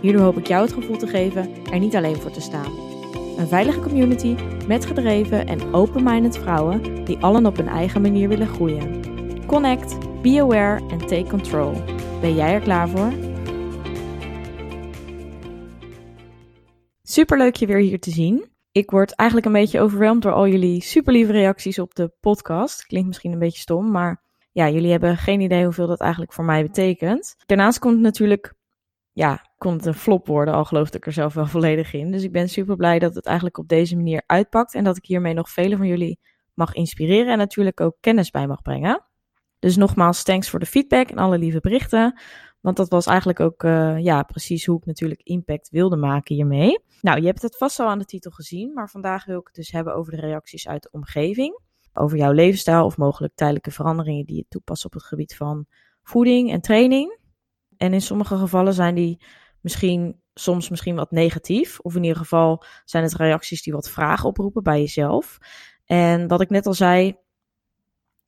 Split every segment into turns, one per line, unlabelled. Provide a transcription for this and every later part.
Hierdoor hoop ik jou het gevoel te geven er niet alleen voor te staan. Een veilige community met gedreven en open-minded vrouwen die allen op hun eigen manier willen groeien. Connect, be aware en take control. Ben jij er klaar voor? Superleuk je weer hier te zien. Ik word eigenlijk een beetje overweldigd door al jullie super lieve reacties op de podcast. Klinkt misschien een beetje stom, maar ja, jullie hebben geen idee hoeveel dat eigenlijk voor mij betekent. Daarnaast komt natuurlijk, ja, kon het een flop worden, al geloofde ik er zelf wel volledig in. Dus ik ben super blij dat het eigenlijk op deze manier uitpakt en dat ik hiermee nog vele van jullie mag inspireren en natuurlijk ook kennis bij mag brengen. Dus nogmaals, thanks voor de feedback en alle lieve berichten. Want dat was eigenlijk ook uh, ja, precies hoe ik natuurlijk impact wilde maken hiermee. Nou, je hebt het vast al aan de titel gezien, maar vandaag wil ik het dus hebben over de reacties uit de omgeving. Over jouw levensstijl of mogelijk tijdelijke veranderingen die je toepast op het gebied van voeding en training. En in sommige gevallen zijn die misschien soms misschien wat negatief. Of in ieder geval zijn het reacties die wat vragen oproepen bij jezelf. En wat ik net al zei,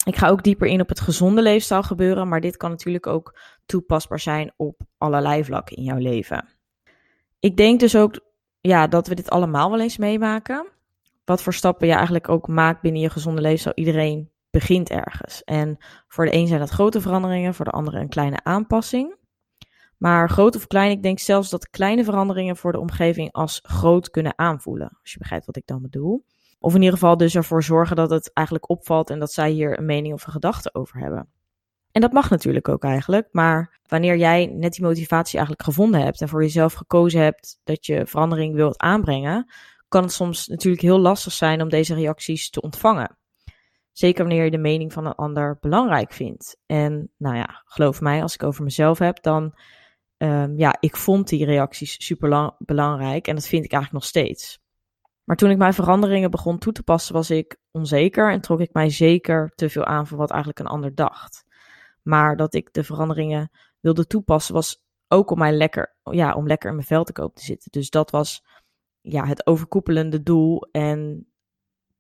ik ga ook dieper in op het gezonde leefstijl gebeuren, maar dit kan natuurlijk ook toepasbaar zijn op allerlei vlakken in jouw leven. Ik denk dus ook ja, dat we dit allemaal wel eens meemaken. Wat voor stappen je eigenlijk ook maakt binnen je gezonde leefstijl. Iedereen begint ergens. En voor de een zijn dat grote veranderingen, voor de andere een kleine aanpassing. Maar groot of klein, ik denk zelfs dat kleine veranderingen voor de omgeving als groot kunnen aanvoelen. Als je begrijpt wat ik dan bedoel. Of in ieder geval dus ervoor zorgen dat het eigenlijk opvalt en dat zij hier een mening of een gedachte over hebben. En dat mag natuurlijk ook eigenlijk, maar wanneer jij net die motivatie eigenlijk gevonden hebt en voor jezelf gekozen hebt dat je verandering wilt aanbrengen, kan het soms natuurlijk heel lastig zijn om deze reacties te ontvangen. Zeker wanneer je de mening van een ander belangrijk vindt. En nou ja, geloof mij, als ik over mezelf heb, dan um, ja, ik vond die reacties super belangrijk en dat vind ik eigenlijk nog steeds. Maar toen ik mijn veranderingen begon toe te passen, was ik onzeker en trok ik mij zeker te veel aan voor wat eigenlijk een ander dacht. Maar dat ik de veranderingen wilde toepassen, was ook om mij lekker, ja, om lekker in mijn vel te kopen te zitten. Dus dat was ja, het overkoepelende doel. En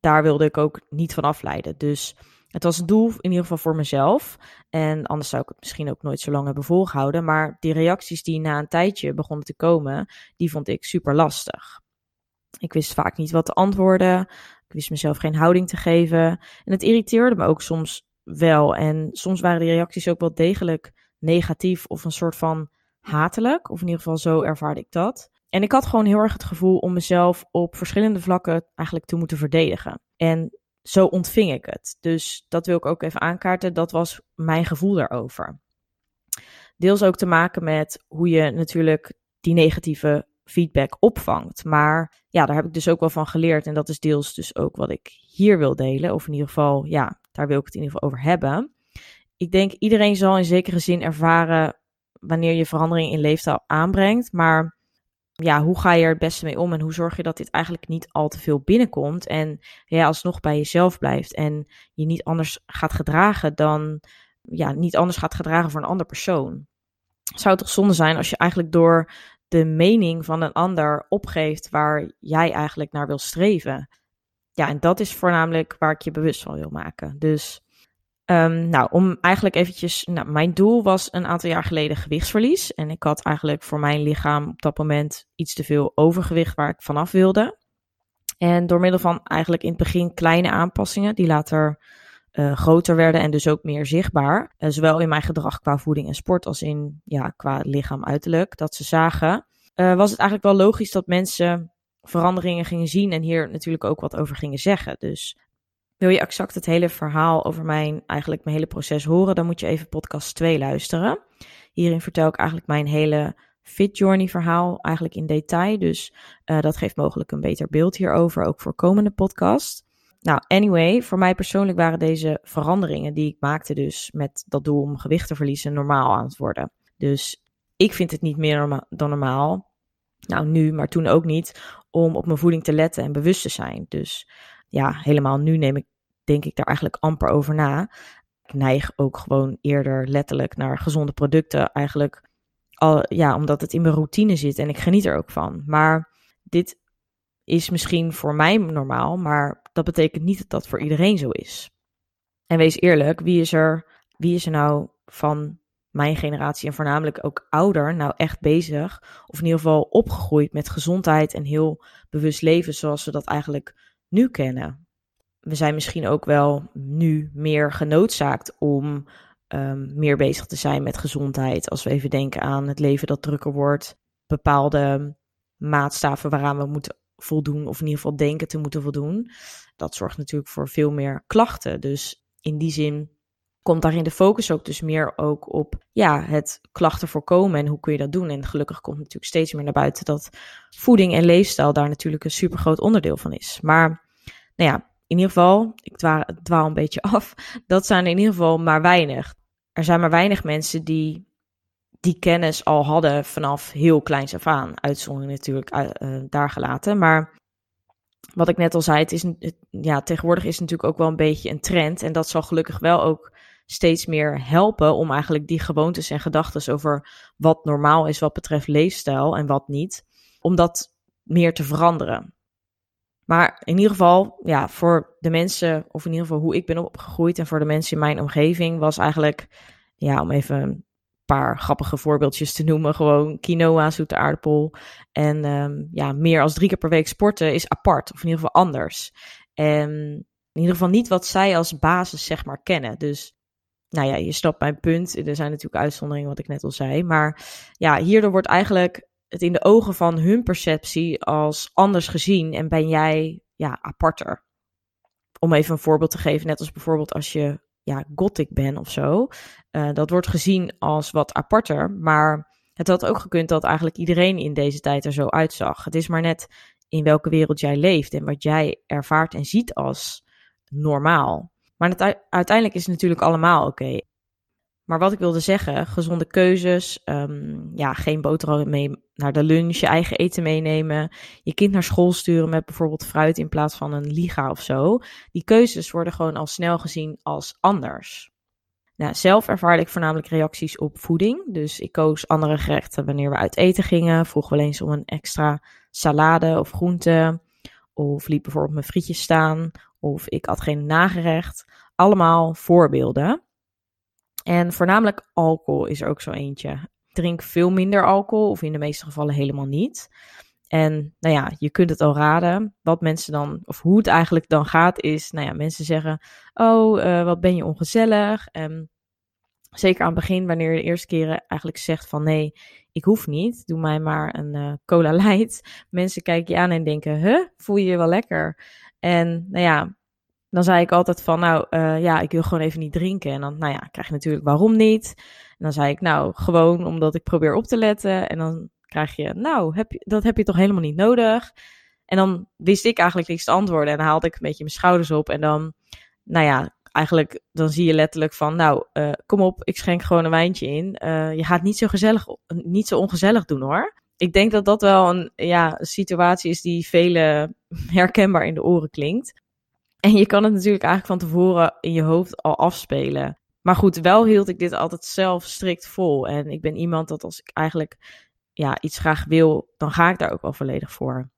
daar wilde ik ook niet van afleiden. Dus het was een doel in ieder geval voor mezelf. En anders zou ik het misschien ook nooit zo lang hebben volgehouden. Maar die reacties die na een tijdje begonnen te komen, die vond ik super lastig. Ik wist vaak niet wat te antwoorden. Ik wist mezelf geen houding te geven. En het irriteerde me ook soms wel. En soms waren die reacties ook wel degelijk negatief of een soort van hatelijk. Of in ieder geval zo ervaarde ik dat. En ik had gewoon heel erg het gevoel om mezelf op verschillende vlakken eigenlijk te moeten verdedigen. En zo ontving ik het. Dus dat wil ik ook even aankaarten. Dat was mijn gevoel daarover. Deels ook te maken met hoe je natuurlijk die negatieve feedback opvangt. Maar ja, daar heb ik dus ook wel van geleerd. En dat is deels dus ook wat ik hier wil delen. Of in ieder geval, ja, daar wil ik het in ieder geval over hebben. Ik denk iedereen zal in zekere zin ervaren wanneer je verandering in leefstijl aanbrengt. Maar ja, hoe ga je er het beste mee om en hoe zorg je dat dit eigenlijk niet al te veel binnenkomt en ja, alsnog bij jezelf blijft en je niet anders gaat gedragen dan, ja, niet anders gaat gedragen voor een ander persoon. Zou het toch zonde zijn als je eigenlijk door de mening van een ander opgeeft waar jij eigenlijk naar wil streven? Ja, en dat is voornamelijk waar ik je bewust van wil maken. Dus Um, nou, om eigenlijk eventjes, nou, mijn doel was een aantal jaar geleden gewichtsverlies. En ik had eigenlijk voor mijn lichaam op dat moment iets te veel overgewicht waar ik vanaf wilde. En door middel van eigenlijk in het begin kleine aanpassingen, die later uh, groter werden en dus ook meer zichtbaar. Uh, zowel in mijn gedrag qua voeding en sport als in ja, qua lichaam uiterlijk, dat ze zagen. Uh, was het eigenlijk wel logisch dat mensen veranderingen gingen zien en hier natuurlijk ook wat over gingen zeggen. Dus wil je exact het hele verhaal over mijn, eigenlijk mijn hele proces horen, dan moet je even podcast 2 luisteren. Hierin vertel ik eigenlijk mijn hele Fit Journey verhaal eigenlijk in detail. Dus uh, dat geeft mogelijk een beter beeld hierover, ook voor komende podcast. Nou, anyway, voor mij persoonlijk waren deze veranderingen die ik maakte dus met dat doel om gewicht te verliezen normaal aan het worden. Dus ik vind het niet meer dan normaal Nou, nu, maar toen ook niet, om op mijn voeding te letten en bewust te zijn. Dus ja, helemaal nu neem ik, denk ik daar eigenlijk amper over na. Ik neig ook gewoon eerder letterlijk naar gezonde producten. Eigenlijk al, ja, omdat het in mijn routine zit en ik geniet er ook van. Maar dit is misschien voor mij normaal, maar dat betekent niet dat dat voor iedereen zo is. En wees eerlijk, wie is er, wie is er nou van mijn generatie en voornamelijk ook ouder nou echt bezig, of in ieder geval opgegroeid met gezondheid en heel bewust leven zoals we dat eigenlijk nu kennen? We zijn misschien ook wel nu meer genoodzaakt om um, meer bezig te zijn met gezondheid. Als we even denken aan het leven dat drukker wordt, bepaalde maatstaven waaraan we moeten voldoen, of in ieder geval denken te moeten voldoen. Dat zorgt natuurlijk voor veel meer klachten. Dus in die zin komt daarin de focus ook dus meer ook op ja, het klachten voorkomen en hoe kun je dat doen. En gelukkig komt natuurlijk steeds meer naar buiten dat voeding en leefstijl daar natuurlijk een super groot onderdeel van is. Maar nou ja, in ieder geval, ik dwaal, een beetje af, dat zijn in ieder geval maar weinig. Er zijn maar weinig mensen die die kennis al hadden vanaf heel kleins af aan. Uitzondering natuurlijk uh, daar gelaten. Maar wat ik net al zei, het is, ja, tegenwoordig is het natuurlijk ook wel een beetje een trend. En dat zal gelukkig wel ook steeds meer helpen om eigenlijk die gewoontes en gedachten over wat normaal is wat betreft leefstijl en wat niet, om dat meer te veranderen. Maar in ieder geval, ja, voor de mensen, of in ieder geval hoe ik ben opgegroeid en voor de mensen in mijn omgeving, was eigenlijk, ja, om even een paar grappige voorbeeldjes te noemen, gewoon quinoa, zoete aardappel en um, ja, meer als drie keer per week sporten is apart, of in ieder geval anders. En in ieder geval niet wat zij als basis, zeg maar, kennen. Dus nou ja, je snapt mijn punt. Er zijn natuurlijk uitzonderingen, wat ik net al zei. Maar ja, hierdoor wordt eigenlijk het in de ogen van hun perceptie als anders gezien en ben jij ja, aparter. Om even een voorbeeld te geven, net als bijvoorbeeld als je ja, gothic bent of zo. Uh, dat wordt gezien als wat aparter, maar het had ook gekund dat eigenlijk iedereen in deze tijd er zo uitzag. Het is maar net in welke wereld jij leeft en wat jij ervaart en ziet als normaal. Maar uiteindelijk is het natuurlijk allemaal oké. Maar wat ik wilde zeggen, gezonde keuzes, um, ja, geen boterham mee naar de lunch, je eigen eten meenemen, je kind naar school sturen met bijvoorbeeld fruit in plaats van een liga of zo. Die keuzes worden gewoon al snel gezien als anders. Nou, zelf ervaarde ik voornamelijk reacties op voeding. Dus ik koos andere gerechten wanneer we uit eten gingen. Vroeg wel eens om een extra salade of groente. Of liep bijvoorbeeld mijn frietjes staan. Of ik had geen nagerecht. Allemaal voorbeelden. En voornamelijk alcohol is er ook zo eentje. Drink veel minder alcohol, of in de meeste gevallen helemaal niet. En nou ja, je kunt het al raden. Wat mensen dan, of hoe het eigenlijk dan gaat, is, nou ja, mensen zeggen: Oh, uh, wat ben je ongezellig? En zeker aan het begin, wanneer je de eerste keren eigenlijk zegt: van nee, ik hoef niet, doe mij maar een uh, cola light. Mensen kijken je aan en denken: Huh, voel je je wel lekker? En nou ja, dan zei ik altijd van, nou uh, ja, ik wil gewoon even niet drinken. En dan, nou ja, krijg je natuurlijk waarom niet. En dan zei ik, nou, gewoon omdat ik probeer op te letten. En dan krijg je, nou, heb je, dat heb je toch helemaal niet nodig. En dan wist ik eigenlijk niks te antwoorden. En dan haalde ik een beetje mijn schouders op. En dan, nou ja, eigenlijk, dan zie je letterlijk van, nou, uh, kom op, ik schenk gewoon een wijntje in. Uh, je gaat niet zo gezellig, niet zo ongezellig doen hoor. Ik denk dat dat wel een, ja, situatie is die velen herkenbaar in de oren klinkt. En je kan het natuurlijk eigenlijk van tevoren in je hoofd al afspelen. Maar goed, wel hield ik dit altijd zelf strikt vol. En ik ben iemand dat als ik eigenlijk ja, iets graag wil, dan ga ik daar ook wel volledig voor.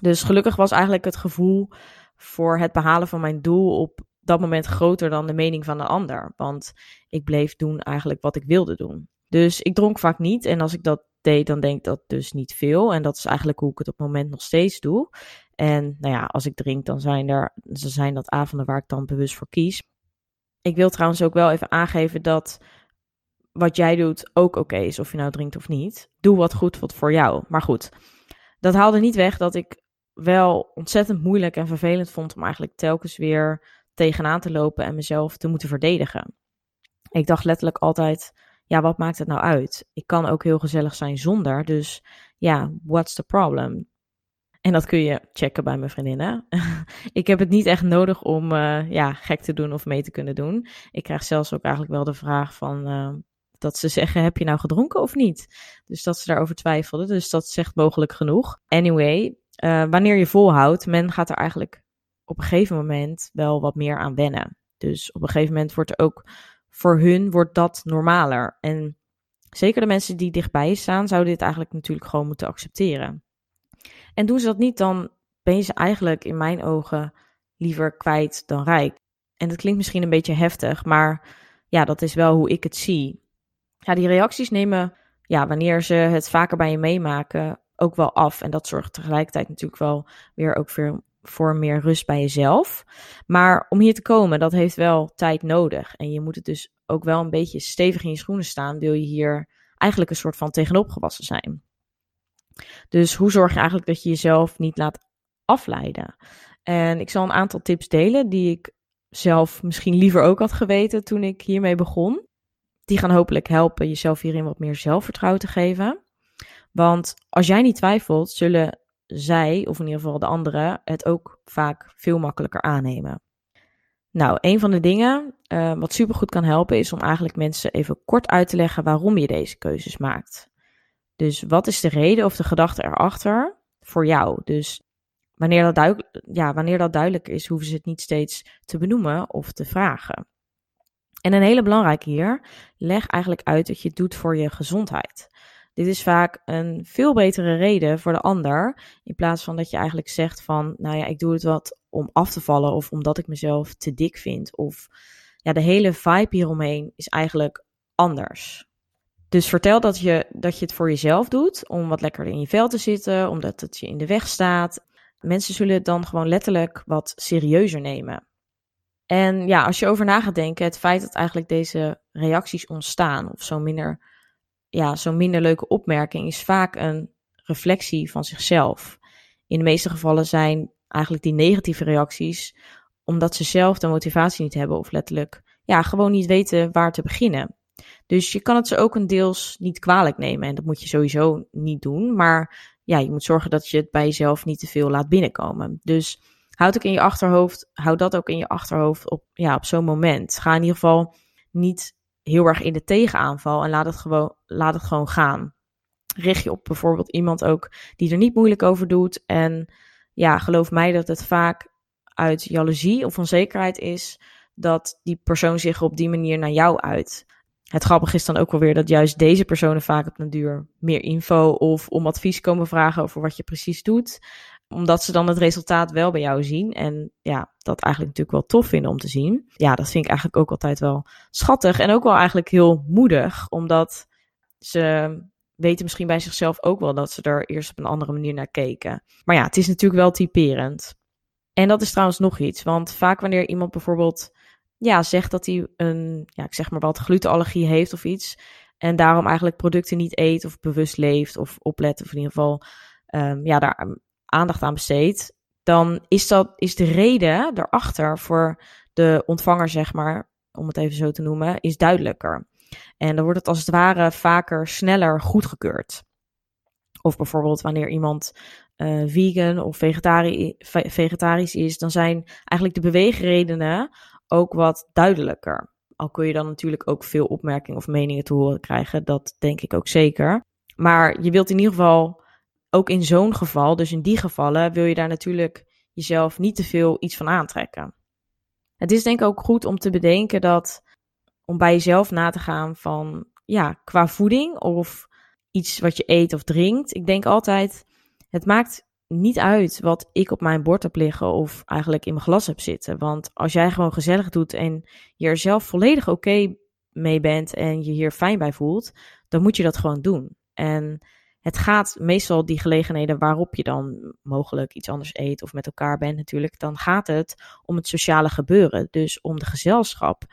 Dus gelukkig was eigenlijk het gevoel voor het behalen van mijn doel op dat moment groter dan de mening van een ander. Want ik bleef doen eigenlijk wat ik wilde doen. Dus ik dronk vaak niet. En als ik dat deed, dan denk ik dat dus niet veel. En dat is eigenlijk hoe ik het op het moment nog steeds doe. En nou ja, als ik drink, dan zijn er zijn dat avonden waar ik dan bewust voor kies. Ik wil trouwens ook wel even aangeven dat wat jij doet ook oké is, of je nou drinkt of niet. Doe wat goed wat voor jou. Maar goed, dat haalde niet weg dat ik wel ontzettend moeilijk en vervelend vond om eigenlijk telkens weer tegenaan te lopen en mezelf te moeten verdedigen. Ik dacht letterlijk altijd, ja, wat maakt het nou uit? Ik kan ook heel gezellig zijn zonder, dus ja, what's the problem? En dat kun je checken bij mijn vriendinnen. ik heb het niet echt nodig om uh, ja, gek te doen of mee te kunnen doen. Ik krijg zelfs ook eigenlijk wel de vraag van... Uh, dat ze zeggen: heb je nou gedronken of niet? Dus dat ze daarover twijfelden. Dus dat zegt mogelijk genoeg. Anyway, uh, wanneer je volhoudt, men gaat er eigenlijk op een gegeven moment wel wat meer aan wennen. Dus op een gegeven moment wordt ook voor hun wordt dat normaler. En zeker de mensen die dichtbij staan, zouden dit eigenlijk natuurlijk gewoon moeten accepteren. En doen ze dat niet, dan ben je ze eigenlijk in mijn ogen liever kwijt dan rijk. En dat klinkt misschien een beetje heftig, maar ja, dat is wel hoe ik het zie. Ja, die reacties nemen, ja, wanneer ze het vaker bij je meemaken, ook wel af. En dat zorgt tegelijkertijd natuurlijk wel weer ook voor, meer rust bij jezelf. Maar om hier te komen, dat heeft wel tijd nodig. En je moet het dus ook wel een beetje stevig in je schoenen staan, wil je hier eigenlijk een soort van tegenop gewassen zijn. Dus hoe zorg je eigenlijk dat je jezelf niet laat afleiden? En ik zal een aantal tips delen die ik zelf misschien liever ook had geweten toen ik hiermee begon. Die gaan hopelijk helpen jezelf hierin wat meer zelfvertrouwen te geven. Want als jij niet twijfelt, zullen zij, of in ieder geval de anderen, het ook vaak veel makkelijker aannemen. Nou, een van de dingen uh, wat supergoed kan helpen is om eigenlijk mensen even kort uit te leggen waarom je deze keuzes maakt. Dus wat is de reden of de gedachte erachter voor jou? Dus wanneer dat, duidelijk, ja, wanneer dat duidelijk is, hoeven ze het niet steeds te benoemen of te vragen. En een hele belangrijke hier, leg eigenlijk uit dat je het doet voor je gezondheid. Dit is vaak een veel betere reden voor de ander, in plaats van dat je eigenlijk zegt van, nou ja, ik doe het wat om af te vallen of omdat ik mezelf te dik vind. Of ja, de hele vibe hieromheen is eigenlijk anders. Dus vertel dat je, dat je het voor jezelf doet, om wat lekkerder in je vel te zitten, omdat het je in de weg staat. Mensen zullen het dan gewoon letterlijk wat serieuzer nemen. En ja, als je over na gaat denken, het feit dat eigenlijk deze reacties ontstaan, of zo'n minder, ja, zo'n minder leuke opmerking, is vaak een reflectie van zichzelf. In de meeste gevallen zijn eigenlijk die negatieve reacties, omdat ze zelf de motivatie niet hebben of letterlijk, ja, gewoon niet weten waar te beginnen. Dus je kan het ze ook een deels niet kwalijk nemen en dat moet je sowieso niet doen, maar ja, je moet zorgen dat je het bij jezelf niet te veel laat binnenkomen. Dus houd ook in je achterhoofd, houd dat ook in je achterhoofd op, ja, op zo'n moment. Ga in ieder geval niet heel erg in de tegenaanval en laat het gewoon, laat het gewoon gaan. Richt je op bijvoorbeeld iemand ook die er niet moeilijk over doet. En ja, geloof mij dat het vaak uit jaloezie of onzekerheid is dat die persoon zich op die manier naar jou uit. Het grappige is dan ook wel weer dat juist deze personen vaak op een duur meer info of om advies komen vragen over wat je precies doet. Omdat ze dan het resultaat wel bij jou zien. En ja, dat eigenlijk natuurlijk wel tof vinden om te zien. Ja, dat vind ik eigenlijk ook altijd wel schattig. En ook wel eigenlijk heel moedig. Omdat ze weten misschien bij zichzelf ook wel dat ze er eerst op een andere manier naar keken. Maar ja, het is natuurlijk wel typerend. En dat is trouwens nog iets. Want vaak wanneer iemand bijvoorbeeld ja, zegt dat hij een, ja, ik zeg maar wat, glutenallergie heeft of iets. En daarom eigenlijk producten niet eet of bewust leeft of oplet. Of in ieder geval um, ja, daar aandacht aan besteedt. Dan is, dat, is de reden daarachter voor de ontvanger, zeg maar, om het even zo te noemen, is duidelijker. En dan wordt het als het ware vaker sneller goedgekeurd. Of bijvoorbeeld wanneer iemand uh, vegan of vegetari vegetarisch is, dan zijn eigenlijk de beweegredenen ook wat duidelijker. Al kun je dan natuurlijk ook veel opmerkingen of meningen te horen krijgen, dat denk ik ook zeker. Maar je wilt in ieder geval ook in zo'n geval, dus in die gevallen, wil je daar natuurlijk jezelf niet te veel iets van aantrekken. Het is denk ik ook goed om te bedenken dat om bij jezelf na te gaan van ja, qua voeding of iets wat je eet of drinkt. Ik denk altijd, het maakt niet uit wat ik op mijn bord heb liggen of eigenlijk in mijn glas heb zitten. Want als jij gewoon gezellig doet en je er zelf volledig oké mee bent en je hier fijn bij voelt, dan moet je dat gewoon doen. En het gaat meestal die gelegenheden waarop je dan mogelijk iets anders eet of met elkaar bent natuurlijk, dan gaat het om het sociale gebeuren. Dus om de gezelschap.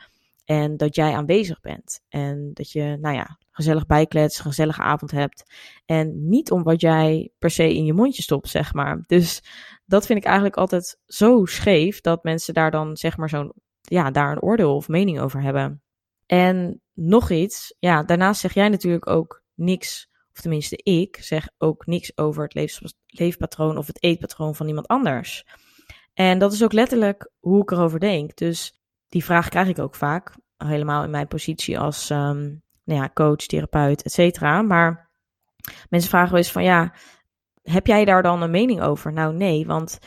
En dat jij aanwezig bent. En dat je, nou ja, gezellig bijklets, gezellige avond hebt. En niet om wat jij per se in je mondje stopt, zeg maar. Dus dat vind ik eigenlijk altijd zo scheef dat mensen daar dan, zeg maar, zo'n, ja, daar een oordeel of mening over hebben. En nog iets, ja, daarnaast zeg jij natuurlijk ook niks, of tenminste ik zeg ook niks over het leefpatroon of het eetpatroon van iemand anders. En dat is ook letterlijk hoe ik erover denk. Dus die vraag krijg ik ook vaak, helemaal in mijn positie als um, nou ja, coach, therapeut, et cetera. Maar mensen vragen wel eens van, ja, heb jij daar dan een mening over? Nou, nee, want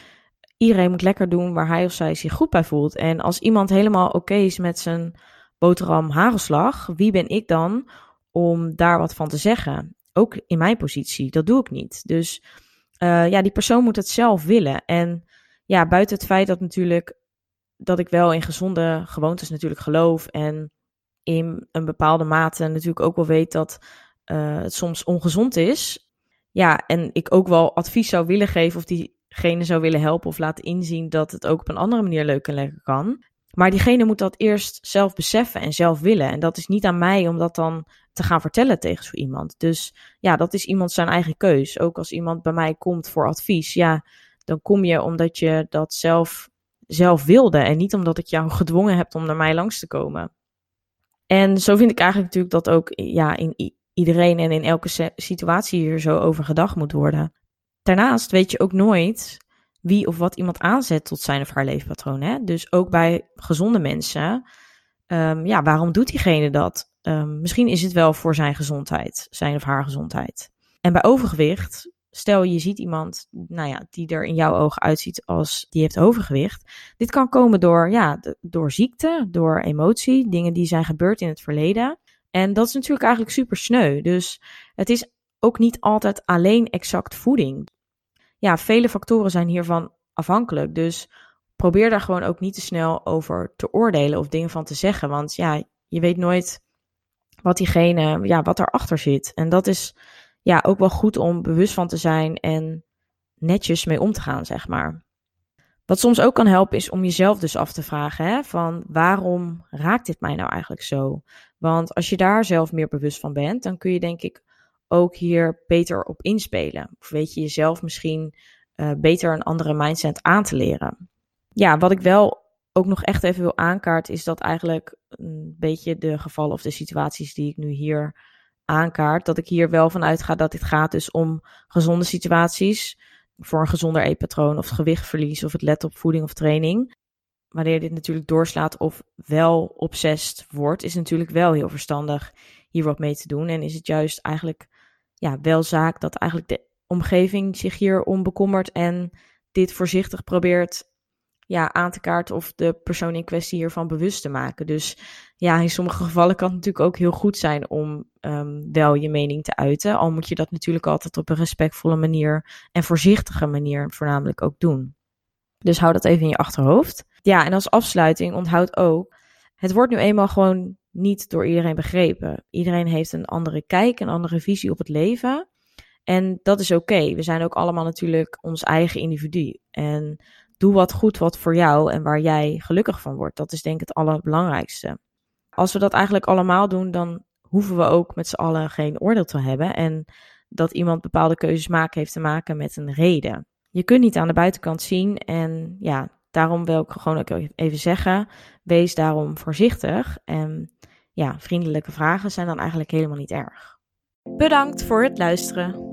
iedereen moet lekker doen waar hij of zij zich goed bij voelt. En als iemand helemaal oké is met zijn boterham hagelslag, wie ben ik dan om daar wat van te zeggen? Ook in mijn positie, dat doe ik niet. Dus uh, ja, die persoon moet het zelf willen. En ja, buiten het feit dat natuurlijk dat ik wel in gezonde gewoontes natuurlijk geloof en in een bepaalde mate natuurlijk ook wel weet dat uh, het soms ongezond is. Ja, en ik ook wel advies zou willen geven of diegene zou willen helpen of laten inzien dat het ook op een andere manier leuk en lekker kan. Maar diegene moet dat eerst zelf beseffen en zelf willen. En dat is niet aan mij om dat dan te gaan vertellen tegen zo iemand. Dus ja, dat is iemand zijn eigen keus. Ook als iemand bij mij komt voor advies, ja, dan kom je omdat je dat zelf, zelf wilde. En niet omdat ik jou gedwongen heb om naar mij langs te komen. En zo vind ik eigenlijk natuurlijk dat ook ja, in iedereen en in elke situatie hier zo over gedacht moet worden. Daarnaast weet je ook nooit wie of wat iemand aanzet tot zijn of haar leefpatroon. Hè? Dus ook bij gezonde mensen, um, ja, waarom doet diegene dat? Um, misschien is het wel voor zijn gezondheid, zijn of haar gezondheid. En bij overgewicht, stel je ziet iemand, nou ja, die er in jouw ogen uitziet als die heeft overgewicht. Dit kan komen door, ja, door ziekte, door emotie, dingen die zijn gebeurd in het verleden. En dat is natuurlijk eigenlijk super sneu. Dus het is ook niet altijd alleen exact voeding ja, vele factoren zijn hiervan afhankelijk. Dus probeer daar gewoon ook niet te snel over te oordelen of dingen van te zeggen. Want ja, je weet nooit wat diegene, ja, wat erachter zit. En dat is ja ook wel goed om bewust van te zijn en netjes mee om te gaan, zeg maar. Wat soms ook kan helpen is om jezelf dus af te vragen: hè, van waarom raakt dit mij nou eigenlijk zo? Want als je daar zelf meer bewust van bent, dan kun je denk ik ook hier beter op inspelen? Of weet je jezelf misschien uh, beter een andere mindset aan te leren? Ja, wat ik wel ook nog echt even wil aankaarten, is dat eigenlijk een beetje de gevallen of de situaties die ik nu hier aankaart, dat ik hier wel van uitga dat dit gaat dus om gezonde situaties voor een gezonder eetpatroon of gewichtverlies of het letten op voeding of training. Wanneer dit natuurlijk doorslaat of wel obsessed wordt, is natuurlijk wel heel verstandig hier wat mee te doen. En is het juist eigenlijk ja, wel zaak dat eigenlijk de omgeving zich hier om bekommert en dit voorzichtig probeert ja, aan te kaarten of de persoon in kwestie hiervan bewust te maken. Dus ja, in sommige gevallen kan het natuurlijk ook heel goed zijn om um, wel je mening te uiten. Al moet je dat natuurlijk altijd op een respectvolle manier en voorzichtige manier voornamelijk ook doen. Dus hou dat even in je achterhoofd. Ja, en als afsluiting onthoud ook, het wordt nu eenmaal gewoon niet door iedereen begrepen. Iedereen heeft een andere kijk, een andere visie op het leven. En dat is oké. We zijn ook allemaal natuurlijk ons eigen individu. En doe wat goed wat voor jou en waar jij gelukkig van wordt. Dat is denk ik het allerbelangrijkste. Als we dat eigenlijk allemaal doen, dan hoeven we ook met z'n allen geen oordeel te hebben. En dat iemand bepaalde keuzes maakt, heeft te maken met een reden. Je kunt niet aan de buitenkant zien. En ja, daarom wil ik gewoon ook even zeggen: wees daarom voorzichtig. En ja, vriendelijke vragen zijn dan eigenlijk helemaal niet erg. Bedankt voor het luisteren.